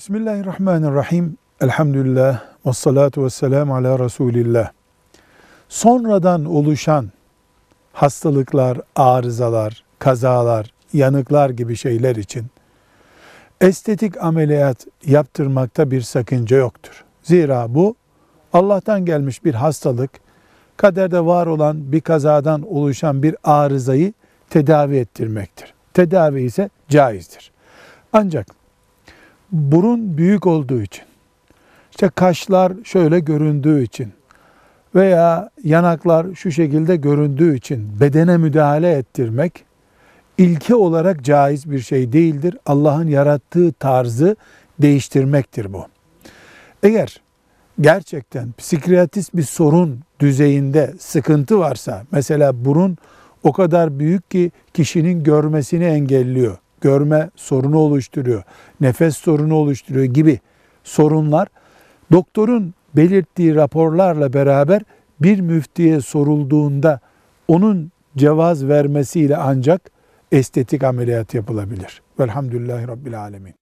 Bismillahirrahmanirrahim. Elhamdülillah. Ve salatu ve selamu ala Resulillah. Sonradan oluşan hastalıklar, arızalar, kazalar, yanıklar gibi şeyler için estetik ameliyat yaptırmakta bir sakınca yoktur. Zira bu Allah'tan gelmiş bir hastalık, kaderde var olan bir kazadan oluşan bir arızayı tedavi ettirmektir. Tedavi ise caizdir. Ancak burun büyük olduğu için, işte kaşlar şöyle göründüğü için veya yanaklar şu şekilde göründüğü için bedene müdahale ettirmek ilke olarak caiz bir şey değildir. Allah'ın yarattığı tarzı değiştirmektir bu. Eğer gerçekten psikiyatrist bir sorun düzeyinde sıkıntı varsa, mesela burun o kadar büyük ki kişinin görmesini engelliyor, görme sorunu oluşturuyor, nefes sorunu oluşturuyor gibi sorunlar doktorun belirttiği raporlarla beraber bir müftiye sorulduğunda onun cevaz vermesiyle ancak estetik ameliyat yapılabilir. Velhamdülillahi Rabbil Alemin.